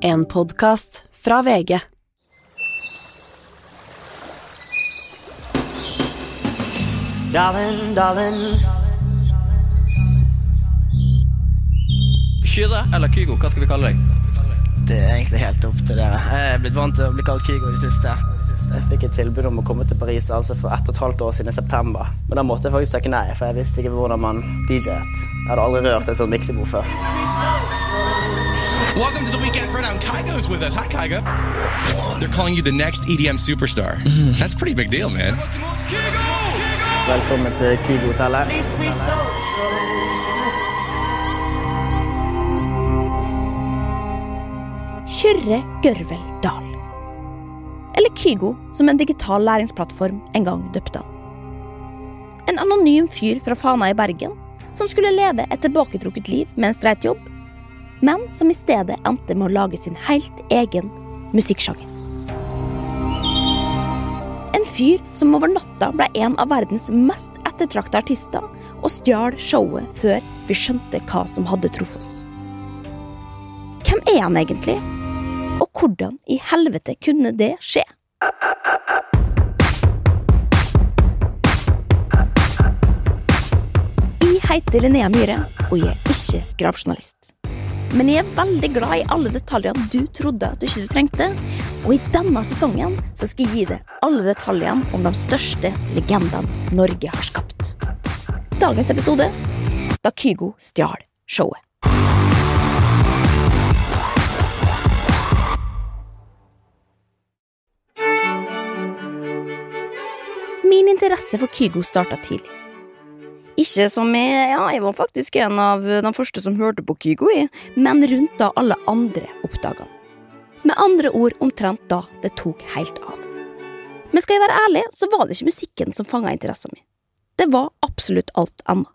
En podkast fra VG. Darling, darling. Kyrre eller Kygo, hva skal vi kalle deg? Det er egentlig helt opp til dere. Jeg er blitt vant til å bli kalt Kygo i det siste. Jeg fikk et tilbud om å komme til Paris altså for ett og et halvt år siden i september. Men da måtte jeg faktisk takke nei, for jeg visste ikke hvordan man DJ-et. Jeg hadde aldri rørt en sånn miksebord før. Welcome to the weekend rundown. Kygo's with us. Hi, Kygo. They're calling you the next EDM superstar. That's a pretty big deal, man. Velkommen til Kygo-hotellet. Kyrre Gørvel Dahl. Eller Kygo, som en digital læringsplattform en gang døpte han. En anonym fyr fra Fana i Bergen som skulle leve et tilbaketrukket liv med en streit jobb, men som i stedet endte med å lage sin helt egen musikksjanger. En fyr som over natta ble en av verdens mest ettertrakta artister og stjal showet før vi skjønte hva som hadde truffet oss. Hvem er han egentlig? Og hvordan i helvete kunne det skje? Jeg heter Linnea Myhre, og jeg er ikke gravjournalist. Men jeg er veldig glad i alle detaljene du trodde at du ikke trengte, og i denne sesongen så skal jeg gi deg alle detaljene om de største legendene Norge har skapt. Dagens episode da Kygo stjal showet. Min interesse for Kygo starta tidlig. Ikke som jeg, ja, jeg var faktisk en av de første som hørte på Kygo, i, men rundt da alle andre oppdaga han. Med andre ord omtrent da det tok helt av. Men skal jeg være ærlig, så var det ikke musikken som fanga interessen min. Det var absolutt alt annet.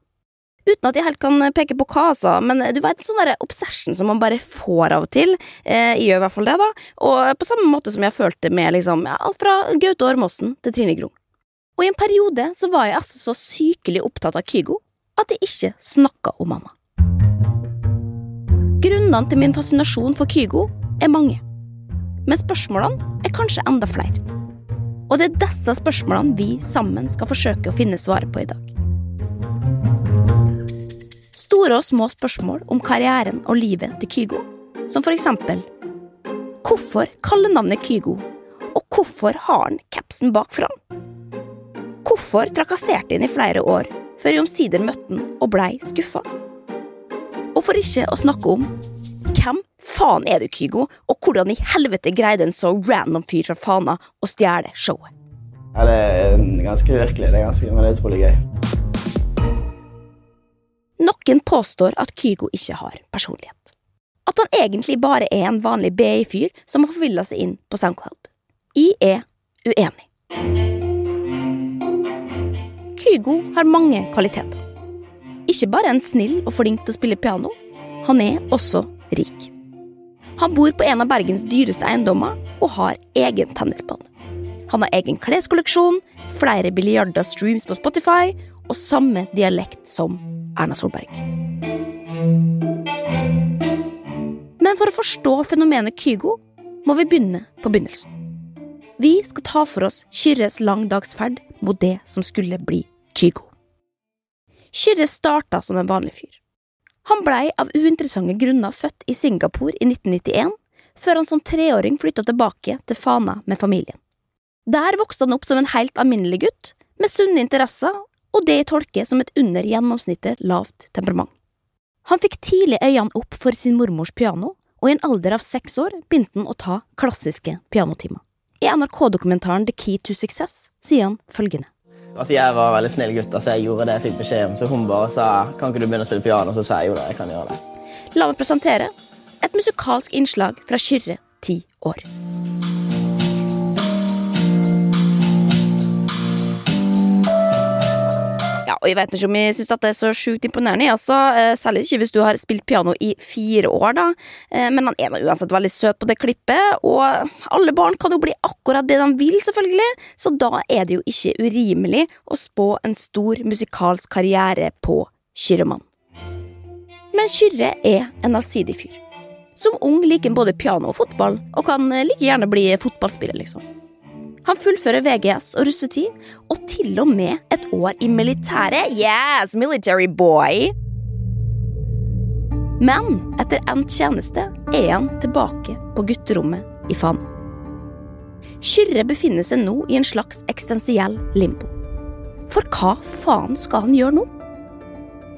Uten at jeg helt kan peke på hva, altså, men du vet en sånn der obsession som man bare får av og til. Eh, jeg gjør i hvert fall det, da. Og på samme måte som jeg følte med liksom, ja, alt fra Gaute Ormåsen til Trine Grung. Og i en periode så var jeg altså så sykelig opptatt av Kygo at jeg ikke snakka om mamma. Grunnene til min fascinasjon for Kygo er mange, men spørsmålene er kanskje enda flere. Og det er disse spørsmålene vi sammen skal forsøke å finne svaret på i dag. Store og små spørsmål om karrieren og livet til Kygo, som for eksempel Hvorfor kallenavnet Kygo, og hvorfor har han capsen bak fram? Hvorfor trakasserte han i flere år, før jeg omsider møtte han og blei skuffa? Og for ikke å snakke om hvem faen er du, Kygo, og hvordan i helvete greide en så random fyr fra Fana å stjele showet? Ja, det er ganske virkelig, det er ganske, men det er utrolig gøy. Noen påstår at Kygo ikke har personlighet. At han egentlig bare er en vanlig BI-fyr som har forvilla seg inn på SoundCloud. Jeg er uenig. Kygo har mange kvaliteter. Ikke bare er han snill og flink til å spille piano, han er også rik. Han bor på en av Bergens dyreste eiendommer og har egen tennisbane. Han har egen kleskolleksjon, flere billiarder streams på Spotify og samme dialekt som Erna Solberg. Men for å forstå fenomenet Kygo må vi begynne på begynnelsen. Vi skal ta for oss Kyrres langdagsferd mot det som skulle bli Kygo. Kyrre starta som en vanlig fyr. Han blei av uinteressante grunner født i Singapore i 1991, før han som treåring flytta tilbake til Fana med familien. Der vokste han opp som en helt alminnelig gutt, med sunne interesser og det jeg tolker som et under gjennomsnittet lavt temperament. Han fikk tidlig øynene opp for sin mormors piano, og i en alder av seks år begynte han å ta klassiske pianotimer. I NRK-dokumentaren The Key to Success sier han følgende. Altså, jeg var en veldig snill gutt, altså jeg gjorde det jeg fikk beskjed om. Så hun bare sa kan ikke du begynne å spille piano, så sa jeg jo det, jeg kan gjøre det. La meg presentere et musikalsk innslag fra Kyrre ti år. Og jeg vet ikke om jeg syns det er så sjukt imponerende, altså. Særlig ikke hvis du har spilt piano i fire år, da. Eh, Men han er da uansett veldig søt på det klippet, og alle barn kan jo bli akkurat det de vil, selvfølgelig, så da er det jo ikke urimelig å spå en stor musikalsk karriere på Kyrremann. Men Kyrre er en allsidig fyr. Som ung liker han både piano og fotball, og kan like gjerne bli fotballspiller, liksom. Han fullfører VGS og russetid, og til og med et år i militæret. Yes, military boy! Men etter endt tjeneste er han tilbake på gutterommet i Fana. Kyrre befinner seg nå i en slags eksistensiell limbo. For hva faen skal han gjøre nå?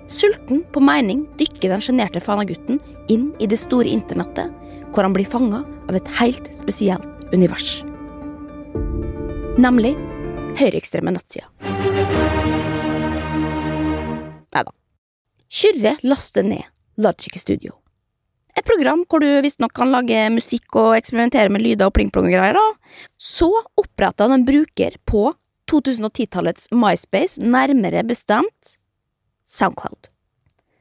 Sulten på mening dykker den sjenerte Fana-gutten inn i det store internettet, hvor han blir fanga av et helt spesielt univers. Nemlig høyreekstreme nettsider. Nei da. Kyrre laster ned Logic Studio. Et program hvor du visstnok kan lage musikk og eksperimentere med lyder og pling-plong og greier. da. Så oppretta han en bruker på 2010-tallets MySpace, nærmere bestemt Soundcloud.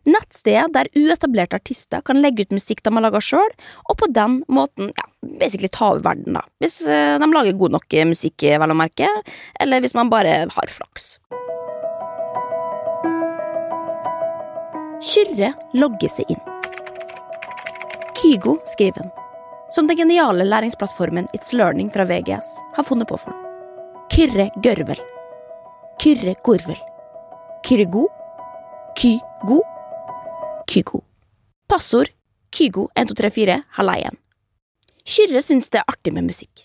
Nettstedet der uetablerte artister kan legge ut musikk de har laga sjøl, og på den måten ja, basically ta over verden, da. Hvis eh, de lager god nok musikk, vel å merke, eller hvis man bare har flaks. Kyrre logger seg inn. Kygo skriver han, som den geniale læringsplattformen It's Learning fra VGS har funnet på for ham. Kyrre Gørvel. Kyrre Gorvel. Kyrgo. Kygo. Kygo. Passord Kygo1234 Haleien. Kyrre syns det er artig med musikk.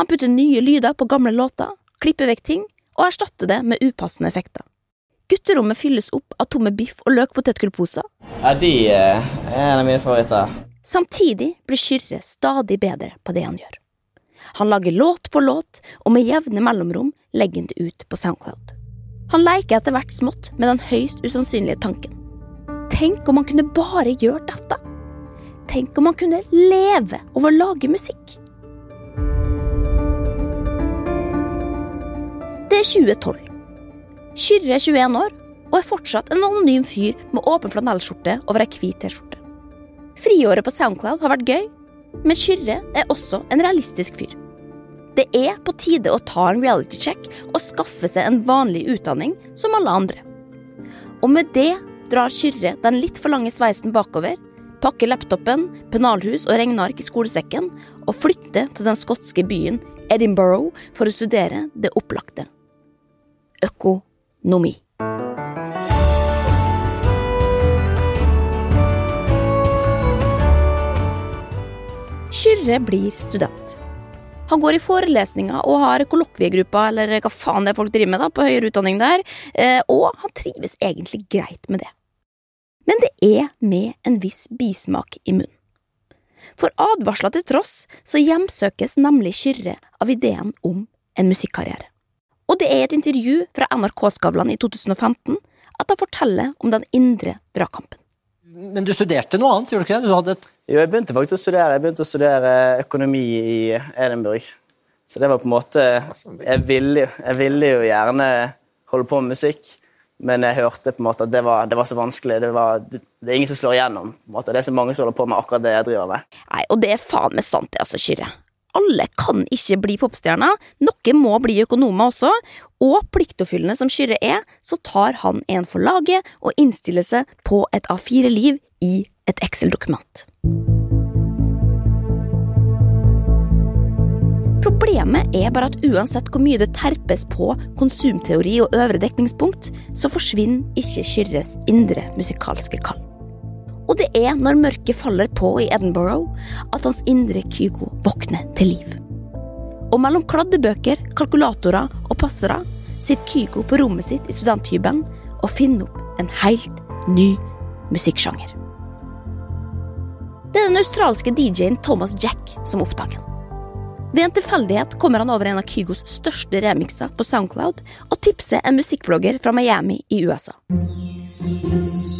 Han putter nye lyder på gamle låter, klipper vekk ting og erstatter det med upassende effekter. Gutterommet fylles opp av tomme biff- og løk-potetgullposer. Ja, de eh, er en av mine favoritter. Samtidig blir Kyrre stadig bedre på det han gjør. Han lager låt på låt, og med jevne mellomrom legger han det ut på Soundcloud. Han leker etter hvert smått med den høyst usannsynlige tanken. Tenk om han kunne bare gjøre dette? Tenk om han kunne leve av å lage musikk? Det er 2012. Kyrre er 21 år og er fortsatt en anonym fyr med åpen flanellskjorte over ei hvit T-skjorte. Friåret på Soundcloud har vært gøy, men Kyrre er også en realistisk fyr. Det er på tide å ta en reality check og skaffe seg en vanlig utdanning som alle andre. Og med det drar Kyrre den litt for lange sveisen bakover, pakker laptopen, pennalhus og regneark i skolesekken og flytter til den skotske byen Edinburgh for å studere det opplagte økonomi. Kyrre blir student. Han går i forelesninger og har kollokviegrupper eller hva faen det er folk driver med da, på høyere utdanning der, eh, og han trives egentlig greit med det. Men det er med en viss bismak i munnen. For advarsler til tross så hjemsøkes nemlig Kyrre av ideen om en musikkarriere. Og det er et intervju fra NRK Skavlan i 2015 at han forteller om den indre dragkampen. Men du studerte noe annet, gjorde du ikke det? Du hadde et Jo, jeg begynte faktisk å studere. Jeg begynte å studere økonomi i Edinburgh. Så det var på en måte Jeg ville, jeg ville jo gjerne holde på med musikk, men jeg hørte på en måte at det var, det var så vanskelig. Det, var, det er ingen som slår igjennom. Det er så mange som holder på med akkurat det jeg driver med. Nei, og det er faen meg sant, det, altså, Kyrre. Alle kan ikke bli popstjerner, noen må bli økonomer også, og pliktoppfyllende som Kyrre er, så tar han en for laget og innstiller seg på et A4-liv i et Excel-dokument. Problemet er bare at uansett hvor mye det terpes på konsumteori og øvre dekningspunkt, så forsvinner ikke Kyrres indre musikalske kall. Og det er når mørket faller på i Edinburgh at hans indre Kygo våkner til liv. Og mellom kladdebøker, kalkulatorer og passere sitter Kygo på rommet sitt i studenthybelen og finner opp en helt ny musikksjanger. Det er den australske DJ-en Thomas Jack som oppdager den. Ved en tilfeldighet kommer han over en av Kygos største remixer på Soundcloud og tipser en musikkblogger fra Miami i USA.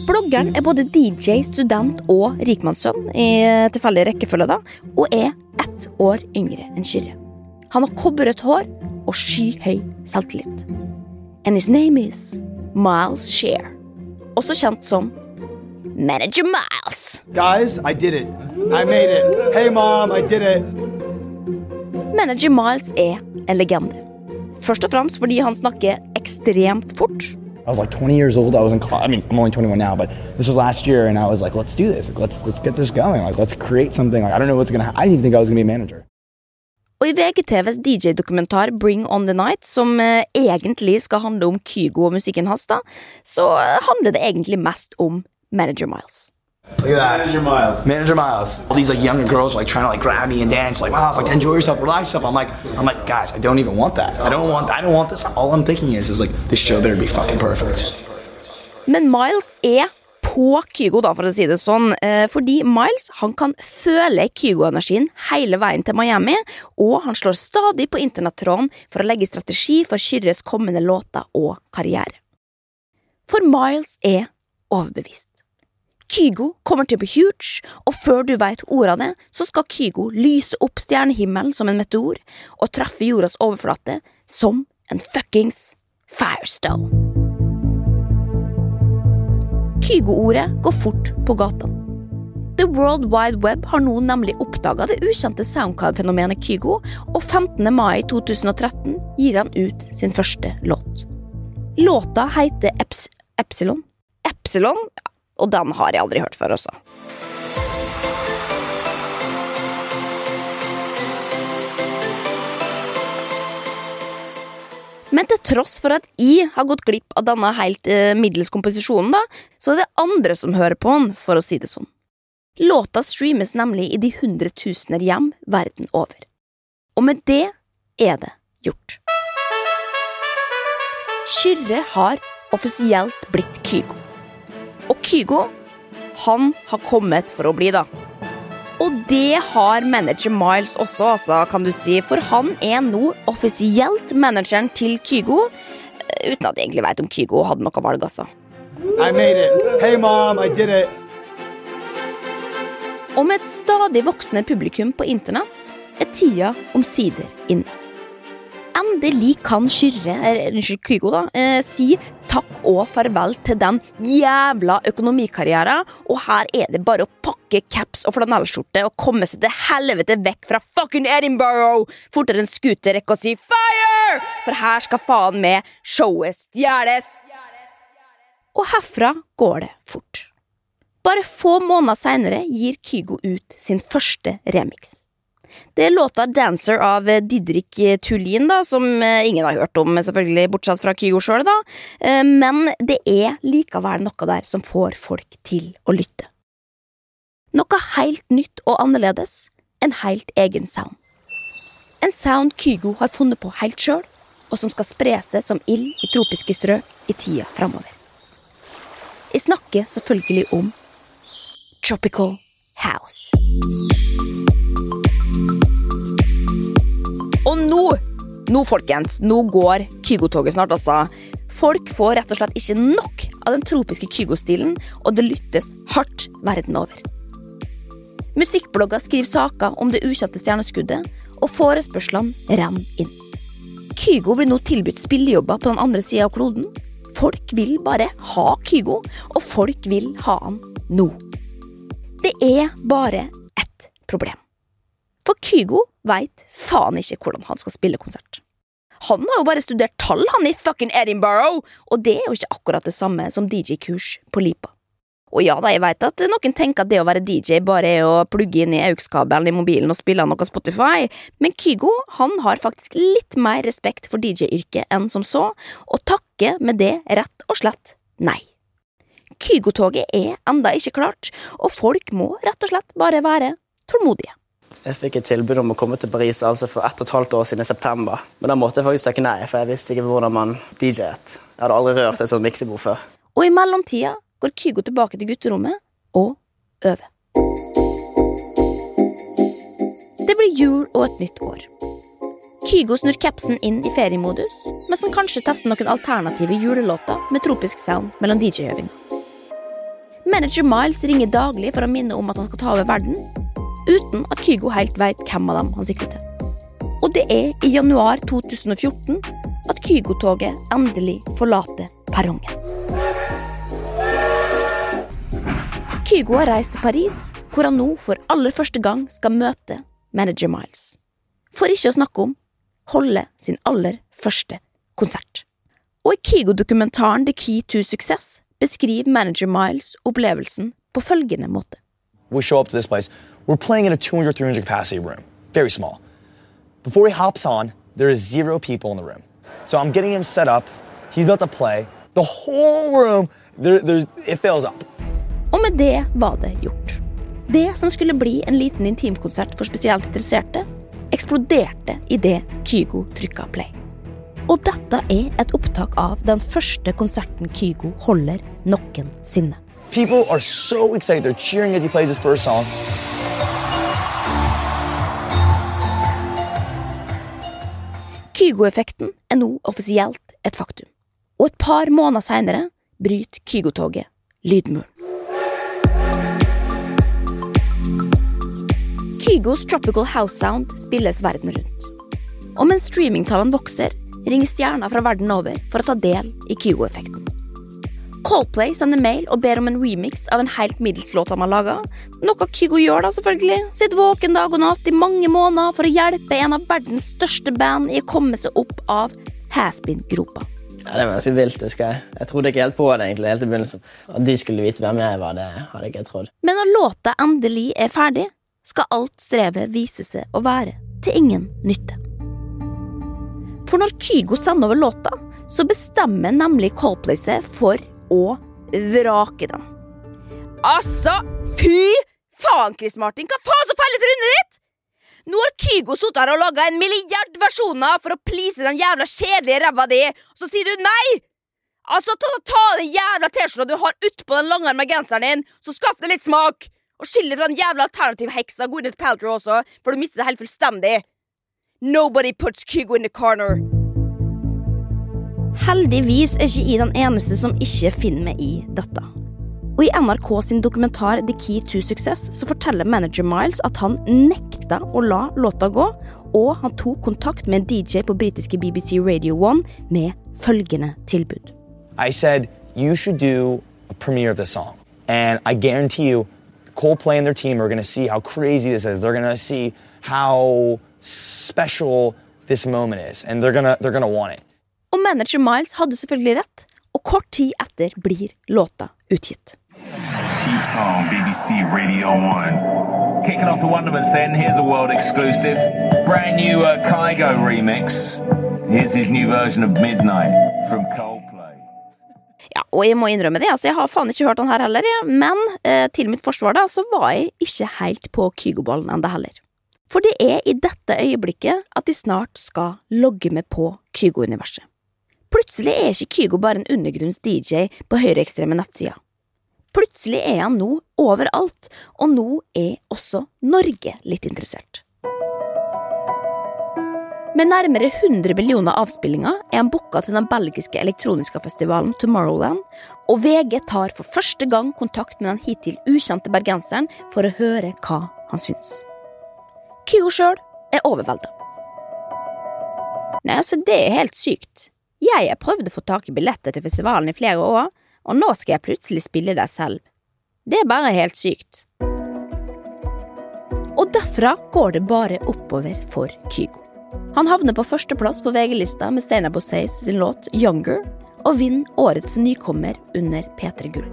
Bloggeren er både DJ, student og rikmannssønn i tilfeldig rekkefølge, da, og er ett år yngre enn Kyrre. Han har kobberrødt hår og skyhøy selvtillit. And his name is Miles Share, også kjent som Manager Miles. Guys, I did it. I made it. Hey, mom, I did it. Manager Miles er en legende. Først og fremst fordi han snakker ekstremt fort, I was like 20 years old. I was in college. I mean, I'm only 21 now, but this was last year, and I was like, let's do this. Like, let's let's get this going. Like, let's create something. Like, I don't know what's gonna. Ha- I didn't even think I was gonna be a manager. Og i VGTVs DJ-dokumentar Bring On The Night, som eh, egentlig skal handle om Kygo og musikken hans, da, så eh, handler det egentlig mest om Manager Miles. Look at that. Manager Miles. Manager Miles. All these like younger girls are like trying to like grab me and dance. Like, Miles, like enjoy yourself, relax yourself. I'm like, I'm like, guys, I don't even want that. I don't want. I don't want this. All I'm thinking is, is like, this show better be fucking perfect. Men Miles er på Kygo, da, for å si det sånn, eh, fordi Miles han kan føle Kygo-energien hele veien til Miami, og han slår stadig på internettråden for å legge strategi for Kyrres kommende låter og karriere. For Miles er overbevist. Kygo kommer til å bli huge, og før du veit ordet av det, så skal Kygo lyse opp stjernehimmelen som en meteor og treffe jordas overflate som en fuckings firestone. Kygo-ordet går fort på gatene. The World Wide Web har nå nemlig oppdaga det ukjente soundcard-fenomenet Kygo, og 15. mai 2013 gir han ut sin første låt. Låta heter Eps Epsilon. Epsilon? Og den har jeg aldri hørt før, også. Men til tross for at jeg har gått glipp av denne helt eh, middels komposisjonen, da, så er det andre som hører på den, for å si det sånn. Låta streames nemlig i de hundretusener hjem verden over. Og med det er det gjort. Kyrre har offisielt blitt Kygo. Og Kygo, han har kommet for å bli, da. Og det har manager Miles også, altså, kan du si, for han er nå offisielt manageren til Kygo, eh, uten at jeg egentlig vet om Kygo hadde noe valg, altså. I made it. Hey, mom, I did it. Og med et stadig voksende publikum på internett er tida omsider inne. Endelig kan Kyrre, eller unnskyld, Kygo, da, eh, si takk og farvel til den jævla økonomikarrieren, og her er det bare å pakke caps og flanellskjorte og komme seg til helvete vekk fra fucking Edinburgh fortere enn scooter rekker å si fire! For her skal faen meg showet stjeles! Og herfra går det fort. Bare få måneder seinere gir Kygo ut sin første remix. Det er låta Dancer av Didrik Tullin, da, som eh, ingen har hørt om, selvfølgelig, bortsett fra Kygo sjøl. Eh, Men det er likevel noe der som får folk til å lytte. Noe helt nytt og annerledes. En helt egen sound. En sound Kygo har funnet på helt sjøl, og som skal spre seg som ild i tropiske strøk i tida framover. Jeg snakker selvfølgelig om Tropical House. Nå folkens, nå går Kygo-toget snart, altså. Folk får rett og slett ikke nok av den tropiske Kygo-stilen, og det lyttes hardt verden over. Musikkblogger skriver saker om det ukjente stjerneskuddet, og forespørslene renner inn. Kygo blir nå tilbudt spillejobber på den andre sida av kloden. Folk vil bare ha Kygo, og folk vil ha han nå. Det er bare ett problem. For Kygo veit faen ikke hvordan han skal spille konsert. Han har jo bare studert tall, han i fucking Edinburgh, og det er jo ikke akkurat det samme som DJ-kurs på Lipa. Og ja da, jeg veit at noen tenker at det å være DJ bare er å plugge inn i AUX-kabelen i mobilen og spille noe Spotify, men Kygo han har faktisk litt mer respekt for DJ-yrket enn som så, og takker med det rett og slett nei. Kygo-toget er enda ikke klart, og folk må rett og slett bare være tålmodige. Jeg fikk et tilbud om å komme til Paris altså for ett og et halvt år siden i september. Men da måtte jeg faktisk takke nei, for jeg visste ikke hvordan man DJ-et. Jeg hadde aldri rørt et sånt miksebord før. Og i mellomtida går Kygo tilbake til gutterommet og øver. Det blir jul og et nytt år. Kygo snur capsen inn i feriemodus, mens han kanskje tester noen alternative julelåter med tropisk sound mellom DJ-øvinga. Manager Miles ringer daglig for å minne om at han skal ta over verden, uten at Kygo helt veit hvem av dem han sikter til. Og det er i januar 2014 at Kygo-toget endelig forlater perrongen. Kygo har reist til Paris, hvor han nå for aller første gang skal møte manager Miles. For ikke å snakke om holde sin aller første konsert. Og i Kygo-dokumentaren The Key to Success beskriver manager Miles opplevelsen på følgende måte. We show up to this place. We're playing in a 200, 300 capacity room, very small. Before he hops on, there is zero people in the room. So I'm getting him set up. He's about to play. The whole room, there, there's, it fills up. Og med det var det gjort. Det som skulle bli en liten intimkonsert for spesielt interesserte, eksploderte idet Kygo trykka play. Og dette er et opptak av den første konserten Kygo holder noensinne. People are so excited. They're cheering as he plays his first song. Kygo-effekten er nå offisielt et faktum. Og et par måneder seinere bryter Kygo-toget lydmuren. Kygos Tropical House Sound spilles verden rundt. Og mens streamingtallene vokser, ringer stjerner fra verden over for å ta del i Kygo-effekten. Coldplay sender mail og ber om en remix av en helt middels låt han har laga. Noe Kygo gjør, da, selvfølgelig. Sitter våken dag og natt i mange måneder for å hjelpe en av verdens største band i å komme seg opp av haspin-gropa. Ja, det var ganske vilt. Jeg Jeg trodde ikke helt på det egentlig helt i begynnelsen. At de skulle vite hvem jeg var, det hadde jeg ikke trodd. Men når låta endelig er ferdig, skal alt strevet vise seg å være til ingen nytte. For når Kygo sender over låta, så bestemmer nemlig Coldplay seg for å vrake dem. Altså, fy faen, Chris Martin! Hva faen så feiler trynet ditt?! Nå har Kygo sittet her og laga en milliard versjoner for å please den jævla kjedelige ræva di, og så sier du nei! Altså, ta, ta den jævla T-skjorta du har utpå den langarma genseren din, så skaff deg litt smak! Og skill deg fra den jævla alternativheksa Gwyneth Paltrow også, for du mister det helt fullstendig. Nobody puts Kygo in the corner. Heldigvis er ikke jeg den eneste som ikke finner meg i dette. Og I NRK sin dokumentar The Key to Success så forteller manager Miles at han nekta å la låta gå, og han tok kontakt med en DJ på britiske BBC Radio 1 med følgende tilbud. I said, you should do a premiere of this song. And I guarantee you, Coldplay and their team are going to see how crazy this is. They're going to see how special this moment is. And they're going to they're going to want it. Og manager Miles hadde selvfølgelig rett, og kort tid etter blir låta utgitt. On BBC Radio 1. Kicking off the Wonderments then, here's a world exclusive. Brand new uh, Kygo remix. Here's his new version of Midnight from Coldplay. Ja, og jeg må innrømme det, altså jeg har faen ikke hørt den her heller, men eh, til mitt forsvar da, så var jeg ikke helt på Kygo-ballen enda heller. For det er i dette øyeblikket at de snart skal logge med på Kygo-universet. Plutselig er ikke Kygo bare en undergrunns-DJ på høyreekstreme nettsider. Plutselig er han nå overalt, og nå er også Norge litt interessert. Med nærmere 100 millioner avspillinger er han booka til den belgiske elektroniske festivalen Tomorrowland, og VG tar for første gang kontakt med den hittil ukjente bergenseren for å høre hva han syns. Kygo sjøl er overvelda. Nei, altså, det er helt sykt. Jeg har prøvd å få tak i billetter til festivalen i flere år, og nå skal jeg plutselig spille der selv. Det er bare helt sykt. Og derfra går det bare oppover for Kygo. Han havner på førsteplass på VG-lista med Steinar Bosseis sin låt Younger, og vinner årets nykommer under P3 Gull.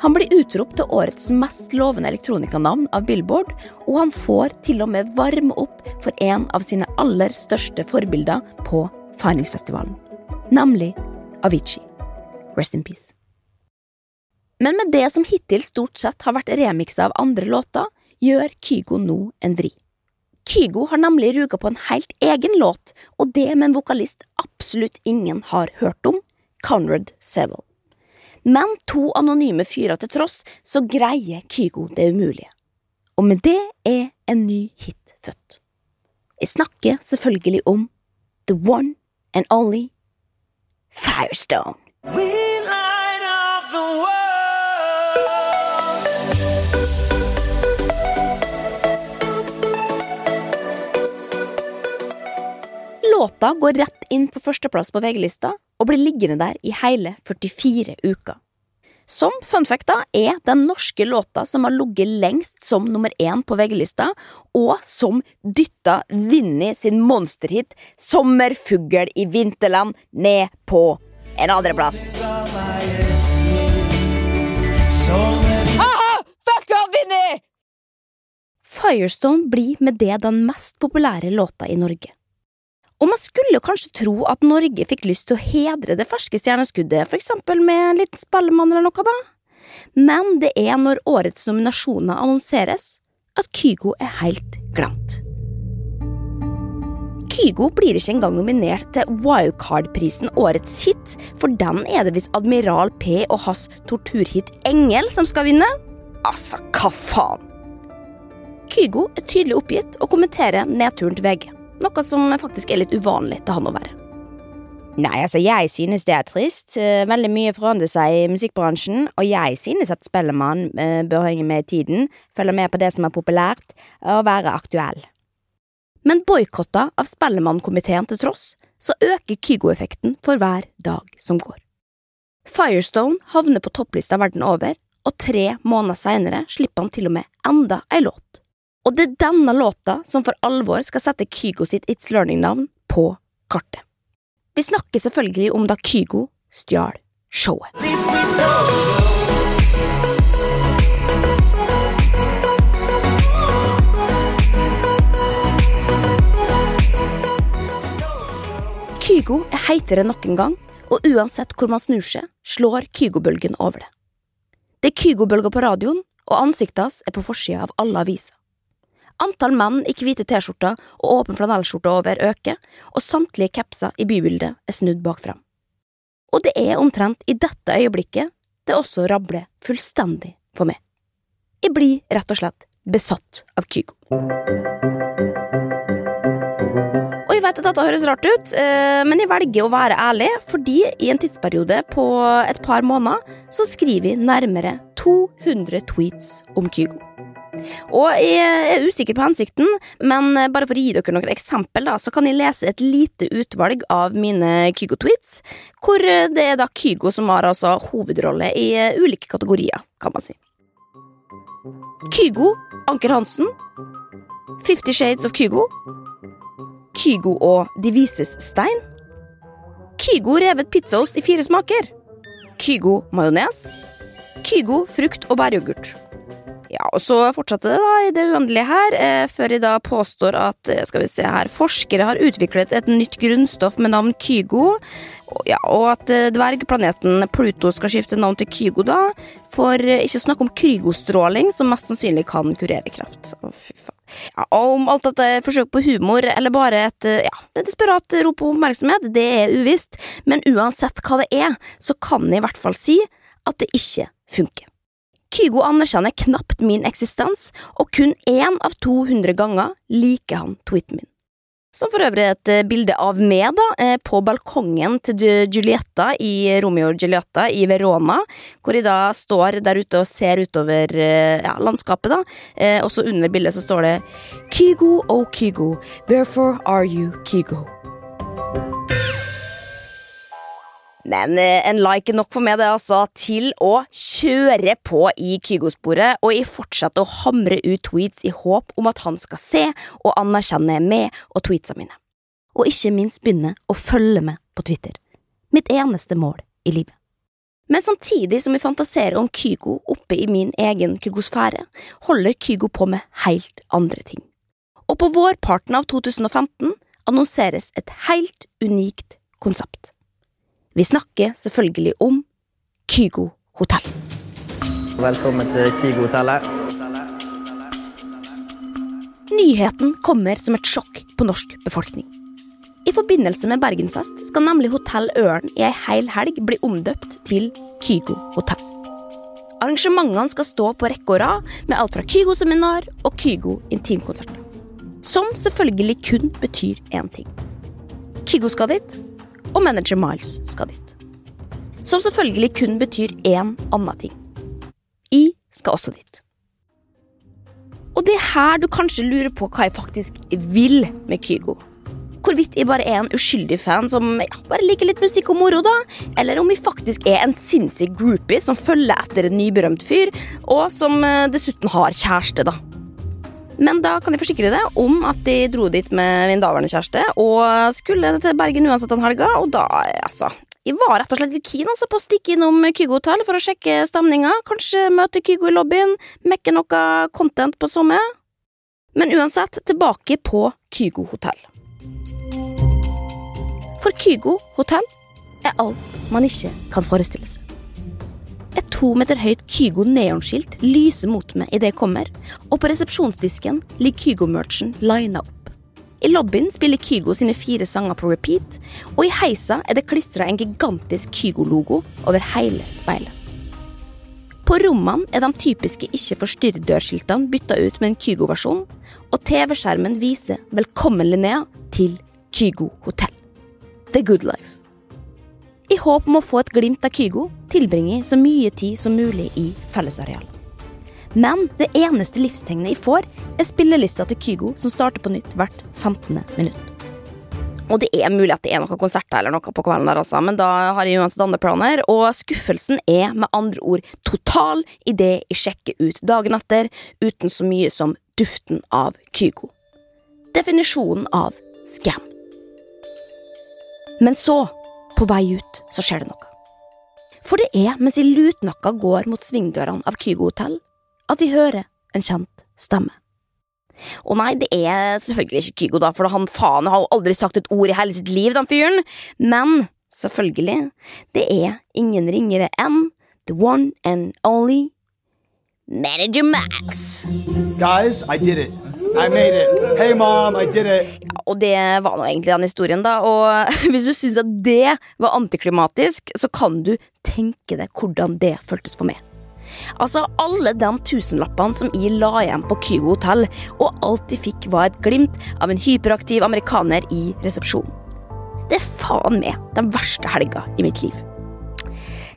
Han blir utropt til årets mest lovende elektronikanavn av Billboard, og han får til og med varme opp for en av sine aller største forbilder på Feiningsfestivalen, nemlig Avicii. Rest in peace. Men med det som hittil stort sett har vært remiksa av andre låter, gjør Kygo nå en vri. Kygo har nemlig ruga på en helt egen låt, og det med en vokalist absolutt ingen har hørt om, Conrad Seville. Men to anonyme fyrer til tross, så greier Kygo det umulige. Og med det er en ny hit født. Jeg snakker selvfølgelig om The One and Only Firestone. Låta går rett inn på førsteplass på VG-lista og blir liggende der i hele 44 uker. Som fun fact da, er den norske låta som har ligget lengst som nummer én på VG-lista, og som dytta Vinni sin monsterhit 'Sommerfugl i vinterland' ned på en andreplass. Firestone blir med det den mest populære låta i Norge. Og man skulle kanskje tro at Norge fikk lyst til å hedre det ferske stjerneskuddet, for eksempel med en liten spellemann eller noe, da. Men det er når årets nominasjoner annonseres, at Kygo er helt glemt. Kygo blir ikke engang nominert til Wildcard-prisen Årets hit, for den er det visst Admiral P og hans torturhit Engel som skal vinne. Altså, hva faen? Kygo er tydelig oppgitt og kommenterer nedturen til VG, noe som faktisk er litt uvanlig til han å være. Nei, altså, jeg synes det er trist. Eh, veldig mye forandrer seg i musikkbransjen, og jeg synes at Spellemann eh, bør henge med i tiden, følge med på det som er populært, og være aktuell. Men boikotta av Spellemannkomiteen til tross, så øker Kygo-effekten for hver dag som går. Firestone havner på topplista verden over, og tre måneder seinere slipper han til og med enda ei låt. Og det er denne låta som for alvor skal sette Kygo sitt It's Learning-navn på kartet. Vi snakker selvfølgelig om da Kygo stjal showet. Kygo er heitere enn noen gang, og uansett hvor man snur seg, slår Kygo-bølgen over det. Det er Kygo-bølger på radioen, og ansiktet hans er på forsida av alle aviser. Antall menn i hvite T-skjorter og åpen flanellskjorte over øker, og samtlige capser i bybildet er snudd bakfra. Og det er omtrent i dette øyeblikket det også rabler fullstendig for meg. Jeg blir rett og slett besatt av Kygo. Og jeg vet at dette høres rart ut, eh, men jeg velger å være ærlig, fordi i en tidsperiode på et par måneder så skriver jeg nærmere 200 tweets om Kygo. Og jeg er usikker på hensikten, men bare for å gi dere noen eksempel, da, så kan jeg lese et lite utvalg av mine Kygo-tweets, hvor det er da Kygo som har altså hovedrolle i ulike kategorier, kan man si. Kygo, Anker Hansen. Fifty Shades of Kygo. Kygo og De vises stein. Kygo revet pizzaost i fire smaker. Kygo majones. Kygo frukt og bæryoghurt. Ja, og så fortsatte det da i det uendelige her, eh, før de da påstår at eh, skal vi se her, forskere har utviklet et nytt grunnstoff med navn Kygo, og, ja, og at eh, dvergplaneten Pluto skal skifte navn til Kygo da, for eh, ikke snakke om krygostråling, som mest sannsynlig kan kurere kreft. Ja, og om alt dette er forsøk på humor, eller bare et ja, desperat rop på oppmerksomhet, det er uvisst, men uansett hva det er, så kan jeg i hvert fall si at det ikke funker. Kygo anerkjenner knapt min eksistens, og kun én av 200 ganger liker han tweeten min. Som for øvrig et eh, bilde av meg da, eh, på balkongen til Giulietta i Romeo og Giulietta i Verona, hvor jeg da står der ute og ser utover eh, ja, landskapet. da. Eh, også under bildet så står det Kygo oh Kygo, wherefore are you Kygo? Men eh, en like er nok for meg, det altså, til å kjøre på i Kygo-sporet, og jeg fortsetter å hamre ut tweets i håp om at han skal se og anerkjenne meg og tweetsa mine. Og ikke minst begynne å følge med på Twitter. Mitt eneste mål i livet. Men samtidig som jeg fantaserer om Kygo oppe i min egen Kygosfære, holder Kygo på med helt andre ting. Og på vårparten av 2015 annonseres et helt unikt konsept. Vi snakker selvfølgelig om Kygo hotell. Velkommen til Kygo-hotellet. Nyheten kommer som et sjokk på norsk befolkning. I forbindelse med Bergenfest skal nemlig Hotell Ørn i ei hel helg bli omdøpt til Kygo hotell. Arrangementene skal stå på rekke og rad med alt fra Kygo-seminar og Kygo intimkonserter. Som selvfølgelig kun betyr én ting. Kygo skal dit, og manager Miles skal dit. Som selvfølgelig kun betyr én annen ting. I skal også dit. Og det er her du kanskje lurer på hva jeg faktisk vil med Kygo. Hvorvidt jeg bare er en uskyldig fan som ja, bare liker litt musikk og moro, da. Eller om jeg faktisk er en sinnssyk groupie som følger etter en nyberømt fyr, og som eh, dessuten har kjæreste, da. Men da kan jeg forsikre deg om at de dro dit med min daværende kjæreste, og skulle til Bergen uansett den helga, og da, altså Jeg var rett og slett litt keen altså, på å stikke innom Kygo hotell for å sjekke stemninga, kanskje møte Kygo i lobbyen, mekke noe content på sommer. Men uansett, tilbake på Kygo hotell. For Kygo hotell er alt man ikke kan forestille seg. Et to meter høyt Kygo neonskilt lyser mot meg idet jeg kommer, og på resepsjonsdisken ligger Kygo-merchen lina opp. I lobbyen spiller Kygo sine fire sanger på repeat, og i heisa er det klistra en gigantisk Kygo-logo over hele speilet. På rommene er de typiske ikke forstyrr-dørskiltene bytta ut med en Kygo-versjon, og TV-skjermen viser 'Velkommen, Linnea' til Kygo hotell. The good life. I håp om å få et glimt av Kygo tilbringer så mye tid som mulig i fellesareal. Men det eneste livstegnet jeg får, er spillelista til Kygo som starter på nytt hvert 15. minutt. Og det er mulig at det er noen konserter eller noe på kvelden, der altså, men da har jeg uansett andre planer, og skuffelsen er med andre ord total idet jeg sjekker ut dagen etter uten så mye som duften av Kygo. Definisjonen av scam. Men så, på vei ut, så skjer det noe. For det er mens de lutnakka går mot svingdørene av Kygo hotell, at de hører en kjent stemme. Og nei, det er selvfølgelig ikke Kygo, da, for han faen har jo aldri sagt et ord i hele sitt liv, den fyren. Men selvfølgelig, det er ingen ringere enn the one and only Manager Max. Guys, I did it. I made it. Hey, mom, I did it. Og det var nå egentlig den historien, da. Og hvis du syns at det var antiklimatisk, så kan du tenke deg hvordan det føltes for meg. Altså, alle de tusenlappene som jeg la igjen på Kygo hotell, og alt de fikk var et glimt av en hyperaktiv amerikaner i resepsjonen. Det er faen meg den verste helga i mitt liv.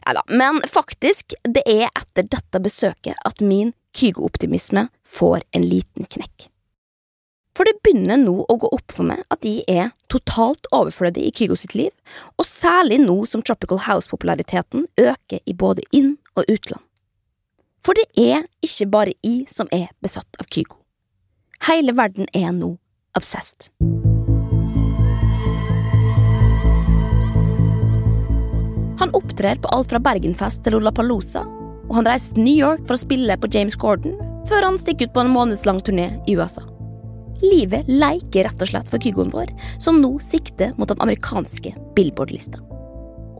Neida, men faktisk, det er etter dette besøket at min Kygo-optimisme får en liten knekk. For det begynner nå å gå opp for meg at de er totalt overflødige i Kygo sitt liv, og særlig nå som Tropical House-populariteten øker i både inn- og utland. For det er ikke bare jeg som er besatt av Kygo. Hele verden er nå obsessed. Han opptrer på alt fra Bergenfest til Lollapalooza, og han reiser til New York for å spille på James Gordon, før han stikker ut på en månedslang turné i USA. Livet leker rett og slett for Kygoen vår, som nå sikter mot den amerikanske Billboard-lista.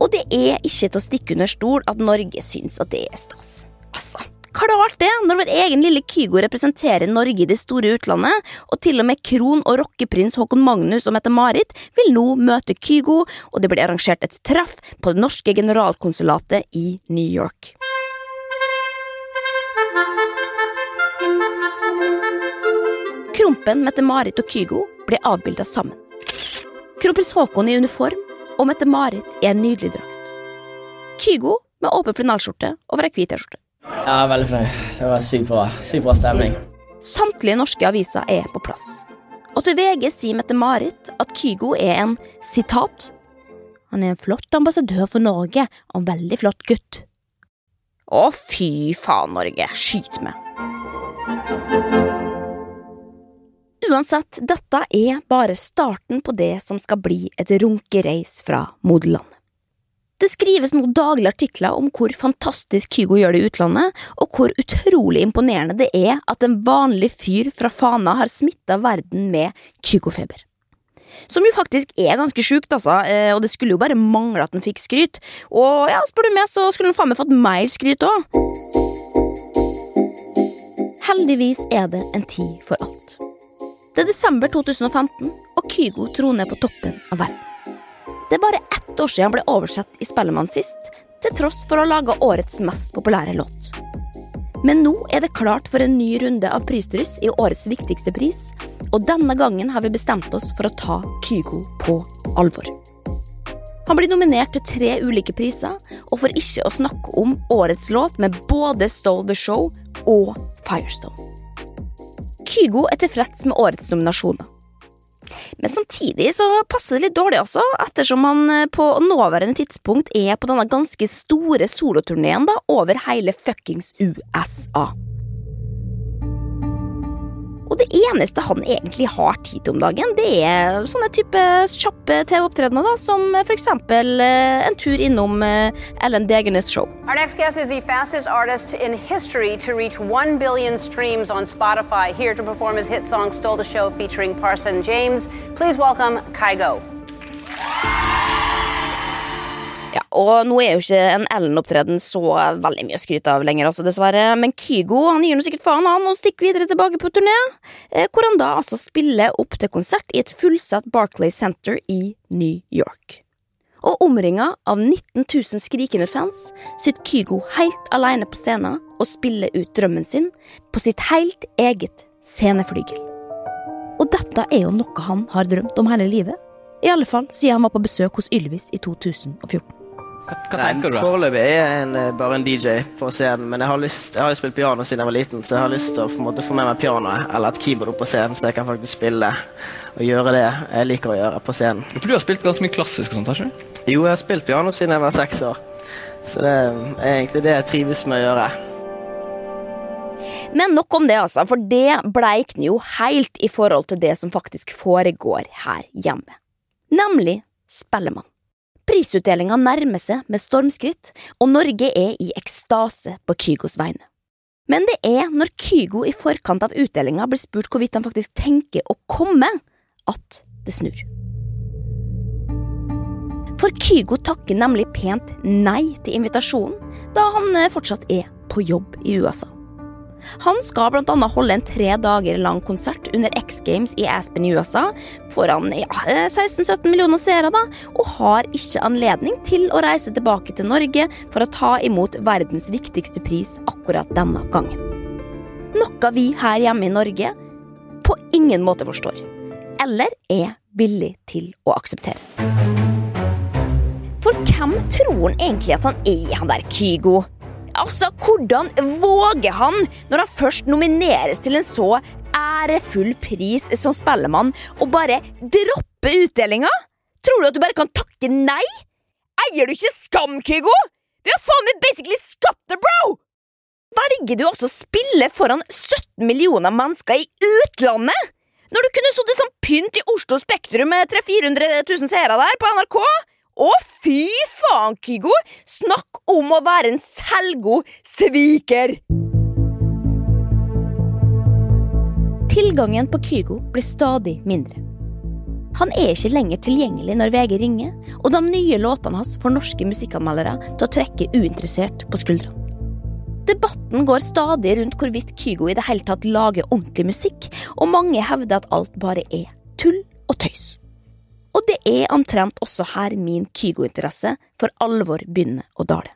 Og det er ikke til å stikke under stol at Norge syns at det er stas. Altså, klart det, når vår egen lille Kygo representerer Norge i det store utlandet, og til og med kron- og rockeprins Håkon Magnus og Mette-Marit vil nå møte Kygo, og det blir arrangert et treff på det norske generalkonsulatet i New York. Krompen, Mette-Marit og Kygo ble avbilda sammen. Kronprins Haakon i uniform og Mette-Marit i en nydelig drakt. Kygo med åpen flanellskjorte over ei hvit T-skjorte. Ja, veldig fornøyd. Det var sykt bra. Sykt bra stemning. Samtlige norske aviser er på plass. Og til VG sier Mette-Marit at Kygo er en sitat Han er en flott ambassadør for Norge og en veldig flott gutt. Å, fy faen, Norge. Skyt meg. Uansett, dette er bare starten på det som skal bli et runkereis fra modelandet. Det skrives nå daglige artikler om hvor fantastisk Kygo gjør det i utlandet, og hvor utrolig imponerende det er at en vanlig fyr fra Fana har smitta verden med Kygo-feber. Som jo faktisk er ganske sjukt, altså, eh, og det skulle jo bare mangle at den fikk skryt. Og ja, spør du meg, så skulle den faen meg fått mer skryt òg. Heldigvis er det en tid for alt. Det er desember 2015, og Kygo troner på toppen av verden. Det er bare ett år siden han ble oversett i Spellemann sist, til tross for å ha laga årets mest populære låt. Men nå er det klart for en ny runde av prisdryss i årets viktigste pris, og denne gangen har vi bestemt oss for å ta Kygo på alvor. Han blir nominert til tre ulike priser, og for ikke å snakke om årets låt med både Stole the Show og Firestone. Kygo er tilfreds med årets nominasjoner. Men samtidig så passer det litt dårlig også, ettersom han eh, på nåværende tidspunkt er på denne ganske store soloturneen over hele fuckings USA. Og det eneste han egentlig har tid til om dagen, det er sånne type kjappe TV-opptredener, da, som eksempel eh, en tur innom eh, Ellen Degernes show. Our next guest is the fastest artist in history to reach 1 billion streams on Spotify. Here to perform his hit song Stole the Show featuring Parson James. Please welcome Kygo. Og nå er jo ikke en Ellen-opptreden så veldig mye å skryte av lenger, altså, dessverre. Men Kygo han gir nå sikkert faen han og stikker videre tilbake på turné, eh, hvor han da altså spiller opp til konsert i et fullsatt Barclay Center i New York. Og omringa av 19 000 skrikende fans sitter Kygo helt alene på scenen og spiller ut drømmen sin på sitt helt eget sceneflygel. Og dette er jo noe han har drømt om hele livet. I alle fall siden han var på besøk hos Ylvis i 2014. Hva, hva tenker du? da? Foreløpig er jeg en, eh, bare en DJ på scenen, men jeg har, lyst, jeg har jo spilt piano siden jeg var liten, så jeg har lyst til å på en måte, få med meg pianoet eller et keyboard opp på scenen, så jeg kan faktisk spille og gjøre det jeg liker å gjøre på scenen. For du har spilt ganske mye klassisk og sånt, har ikke du? Jo, jeg har spilt piano siden jeg var seks år, så det er egentlig det jeg trives med å gjøre. Men nok om det, altså, for det bleikner jo helt i forhold til det som faktisk foregår her hjemme. Nemlig Spellemann. Prisutdelinga nærmer seg med stormskritt, og Norge er i ekstase på Kygos vegne. Men det er når Kygo i forkant av utdelinga blir spurt hvorvidt han faktisk tenker å komme, at det snur. For Kygo takker nemlig pent nei til invitasjonen, da han eh, fortsatt er på jobb i USA. Han skal annet holde en tre dager lang konsert under X Games i Aspen i USA foran ja, 16-17 millioner seere, da, og har ikke anledning til å reise tilbake til Norge for å ta imot verdens viktigste pris akkurat denne gangen. Noe vi her hjemme i Norge på ingen måte forstår, eller er villig til å akseptere. For hvem tror han egentlig at han er, han der Kygo? Altså, Hvordan våger han, når han først nomineres til en så ærefull pris som Spellemann, å bare droppe utdelinga? Tror du at du bare kan takke nei? Eier du ikke skam, Kygo? Vi har faen meg basically skapt bro! Velger du også å spille foran 17 millioner mennesker i utlandet? Når du kunne sittet som pynt i Oslo Spektrum med 300 000-400 000 seere der på NRK? Å, fy faen, Kygo! Snakk om å være en selvgod sviker! Tilgangen på Kygo blir stadig mindre. Han er ikke lenger tilgjengelig når VG ringer, og de nye låtene hans får norske musikkanmeldere til å trekke uinteressert på skuldrene. Debatten går stadig rundt hvorvidt Kygo i det hele tatt lager ordentlig musikk, og mange hevder at alt bare er tull og tøys. Og det er omtrent også her min Kygo-interesse for alvor begynner å dale.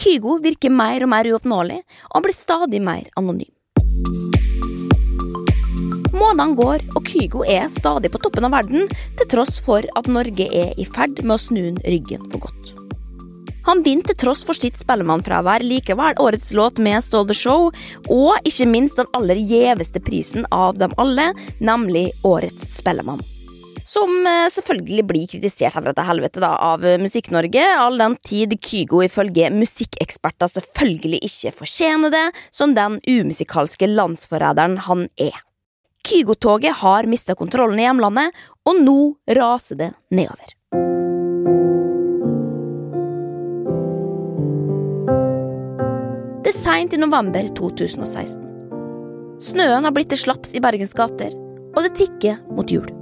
Kygo virker mer og mer uoppnåelig, og han blir stadig mer anonym. Månedene går, og Kygo er stadig på toppen av verden, til tross for at Norge er i ferd med å snu den ryggen for godt. Han vinner til tross for sitt spellemannfravær likevel årets låt med Stall the Show, og ikke minst den aller gjeveste prisen av dem alle, nemlig Årets Spellemann. Som eh, selvfølgelig blir kritisert herfra til helvete da, av Musikk-Norge, all den tid Kygo ifølge musikkeksperter selvfølgelig ikke fortjener det, som den umusikalske landsforræderen han er. Kygo-toget har mista kontrollen i hjemlandet, og nå raser det nedover. Det er seint i november 2016. Snøen har blitt til slaps i Bergens gater, og det tikker mot jul.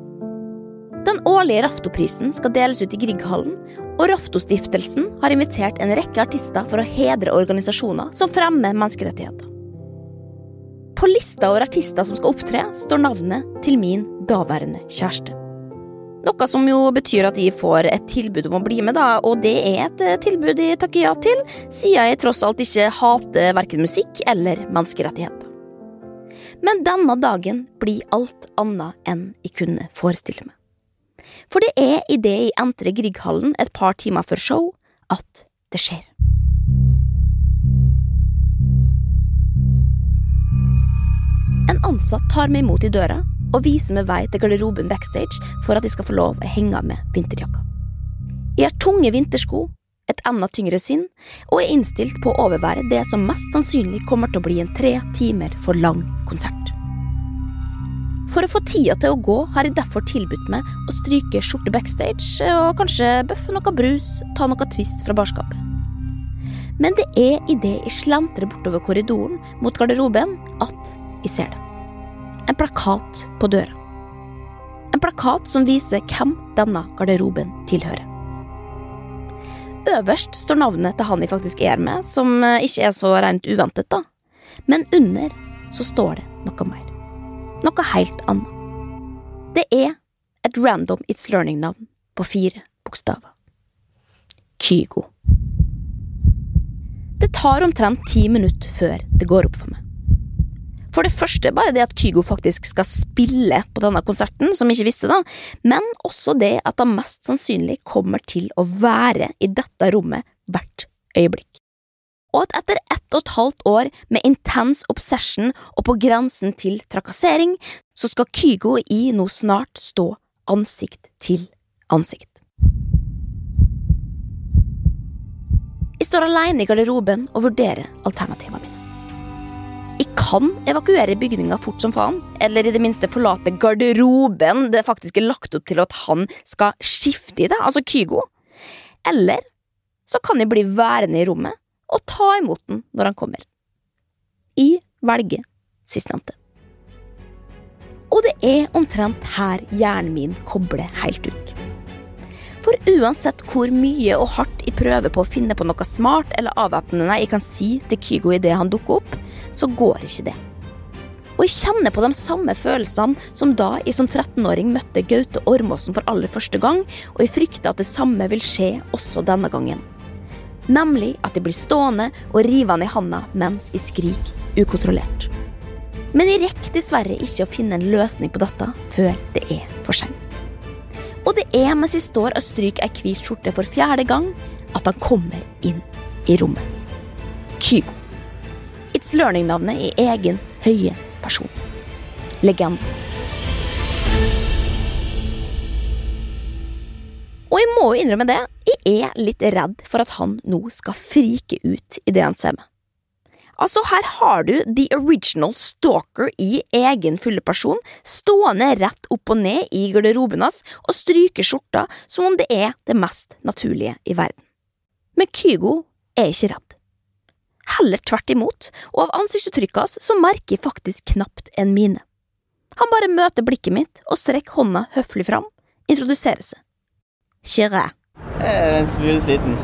Den årlige Raftoprisen skal deles ut i Grieghallen, og Raftostiftelsen har invitert en rekke artister for å hedre organisasjoner som fremmer menneskerettigheter. På lista over artister som skal opptre, står navnet til min daværende kjæreste. Noe som jo betyr at de får et tilbud om å bli med, da, og det er et eh, tilbud de takker ja til, siden jeg tross alt ikke hater verken musikk eller menneskerettigheter. Men denne dagen blir alt annet enn jeg kunne forestille meg. For det er idet jeg entrer Grieghallen et par timer før show, at det skjer. En ansatt tar meg imot i døra og viser meg vei til garderoben backstage for at jeg skal få lov å henge av med vinterjakka. Jeg har tunge vintersko, et enda tyngre sinn, og er innstilt på å overvære det som mest sannsynlig kommer til å bli en tre timer for lang konsert. For å få tida til å gå har jeg derfor tilbudt meg å stryke skjorte backstage og kanskje bøffe noe brus, ta noe twist fra barskapet. Men det er idet jeg slentrer bortover korridoren mot garderoben at jeg ser det. En plakat på døra. En plakat som viser hvem denne garderoben tilhører. Øverst står navnet til han jeg faktisk er med, som eh, ikke er så rent uventet, da. Men under så står det noe mer. Noe helt annet. Det er et random It's Learning-navn på fire bokstaver. Kygo. Det tar omtrent ti minutter før det går opp for meg. For det første bare det at Kygo faktisk skal spille på denne konserten, som jeg ikke visste da, men også det at han mest sannsynlig kommer til å være i dette rommet hvert øyeblikk. Og at etter ett og et halvt år med intens obsession og på grensen til trakassering, så skal Kygo og I nå snart stå ansikt til ansikt. Jeg står alene i garderoben og vurderer alternativene mine. Jeg kan evakuere bygninga fort som faen, eller i det minste forlate garderoben det faktisk er lagt opp til at han skal skifte i det, altså Kygo. Eller så kan jeg bli værende i rommet og ta imot den når han kommer. Jeg velger sistnevnte. Og det er omtrent her hjernen min kobler helt ut. For uansett hvor mye og hardt jeg prøver på å finne på noe smart eller avvæpnende jeg kan si til Kygo idet han dukker opp, så går ikke det. Og jeg kjenner på de samme følelsene som da jeg som 13-åring møtte Gaute Ormåsen for aller første gang, og jeg frykter at det samme vil skje også denne gangen. Nemlig at de blir stående og rive han i handa mens jeg skriker ukontrollert. Men jeg rekker dessverre ikke å finne en løsning på dette før det er for seint. Og det er mens jeg står og stryker ei hvit skjorte for fjerde gang, at han kommer inn i rommet. Kygo. It's Learning-navnet i egen høye person. Legenden. Og jeg må jo innrømme det, jeg er litt redd for at han nå skal frike ut i det han ser med. Altså, her har du the original stalker i egen fulle person, stående rett opp og ned i garderoben hans og stryker skjorta som om det er det mest naturlige i verden. Men Kygo er ikke redd. Heller tvert imot, og av ansiktsuttrykket hans så merker jeg faktisk knapt en mine. Han bare møter blikket mitt og strekker hånda høflig fram, introduserer seg. Jeg er en smule sliten.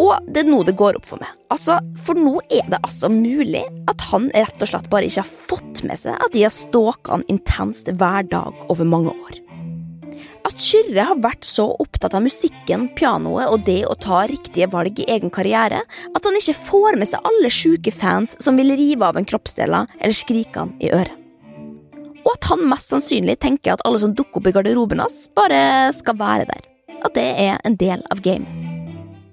Og det er nå det går opp for meg. Altså, For nå er det altså mulig at han rett og slett bare ikke har fått med seg at de har stalka han intenst hver dag over mange år. At Kyrre har vært så opptatt av musikken, pianoet og det å ta riktige valg i egen karriere at han ikke får med seg alle sjuke fans som vil rive av en kroppsdeler eller skrike han i øret. Og at han mest sannsynlig tenker at alle som dukker opp i garderoben hans, bare skal være der. At det er en del av gamet.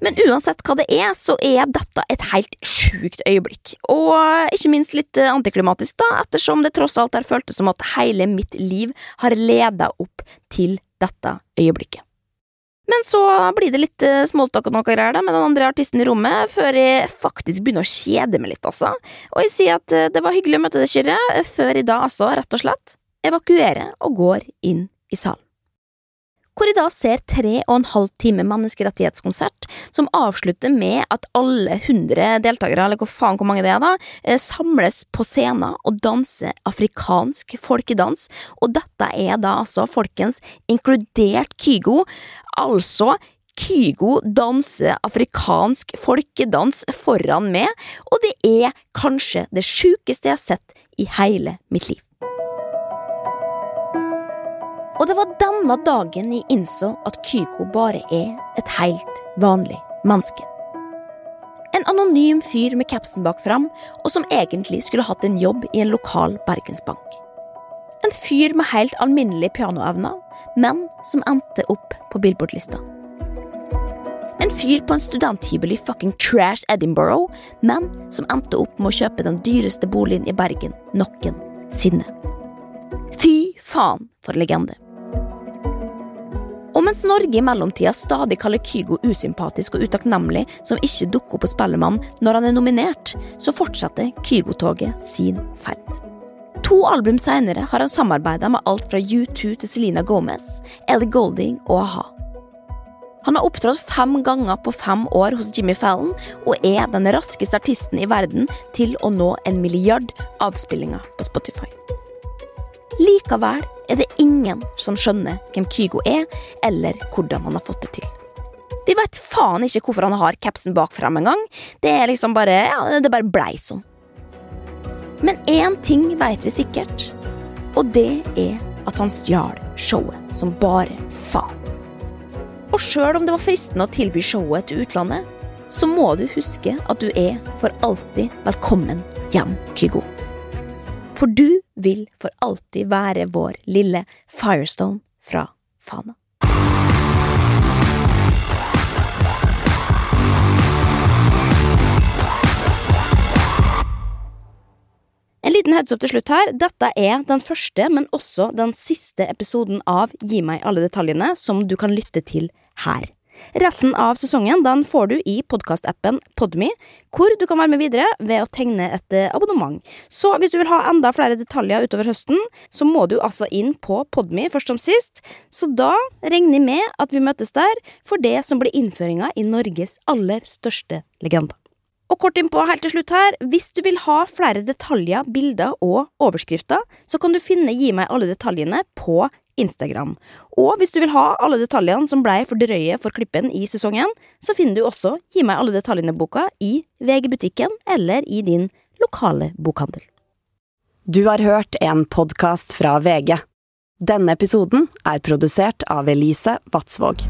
Men uansett hva det er, så er dette et helt sjukt øyeblikk. Og ikke minst litt antiklimatisk, da, ettersom det tross alt har føltes som at hele mitt liv har leda opp til dette øyeblikket. Men så blir det litt smalltalk og noe greier da, med den andre artisten i rommet, før jeg faktisk begynner å kjede meg litt, altså. Og jeg sier at det var hyggelig å møte deg, Kyrre, før i dag altså, rett og slett, Evakuere og går inn i salen hvor jeg da ser tre og en halv time menneskerettighetskonsert, som avslutter med at alle hundre deltakere, eller hvor faen hvor mange det er da, samles på scenen og danser afrikansk folkedans, og dette er da altså, folkens, inkludert Kygo, altså Kygo danser afrikansk folkedans foran meg, og det er kanskje det sjukeste jeg har sett i hele mitt liv. Og det var denne dagen jeg innså at Kygo bare er et helt vanlig menneske. En anonym fyr med capsen bak fram, og som egentlig skulle hatt en jobb i en lokal bergensbank. En fyr med helt alminnelige pianoevner, men som endte opp på Billboard-lista. En fyr på en studenthybel i fucking trash Edinburgh, men som endte opp med å kjøpe den dyreste boligen i Bergen noensinne. Fy faen for legende. Mens Norge i mellomtida stadig kaller Kygo usympatisk og utakknemlig som ikke dukker opp på Spellemann når han er nominert, så fortsetter Kygo-toget sin ferd. To album senere har han samarbeida med alt fra U2 til Selena Gomez, Ellie Golding og a-ha. Han har opptrådt fem ganger på fem år hos Jimmy Fallon og er den raskeste artisten i verden til å nå en milliard avspillinger på Spotify. Likevel er det ingen som skjønner hvem Kygo er, eller hvordan han har fått det til. Vi veit faen ikke hvorfor han har capsen bak frem engang. Det er liksom bare Ja, det bare blei sånn. Men én ting veit vi sikkert, og det er at han stjal showet som bare faen. Og sjøl om det var fristende å tilby showet til utlandet, så må du huske at du er for alltid velkommen hjem, Kygo. For du vil for alltid være vår lille Firestone fra Fana. En liten heads up til slutt her. Dette er den første, men også den siste episoden av Gi meg alle detaljene, som du kan lytte til her. Resten av sesongen den får du i podkastappen Podme, hvor du kan være med videre ved å tegne et eh, abonnement. Så hvis du vil ha enda flere detaljer utover høsten, så må du altså inn på Podme først som sist. Så da regner jeg med at vi møtes der for det som blir innføringa i Norges aller største legende. Og kort innpå helt til slutt her, hvis du vil ha flere detaljer, bilder og overskrifter, så kan du finne Gi meg alle detaljene på Instagram. Og hvis du vil ha alle detaljene som blei for drøye for klippen i sesongen, så finner du også Gi meg alle detaljene-boka i VG-butikken eller i din lokale bokhandel. Du har hørt en podkast fra VG. Denne episoden er produsert av Elise Vatsvåg.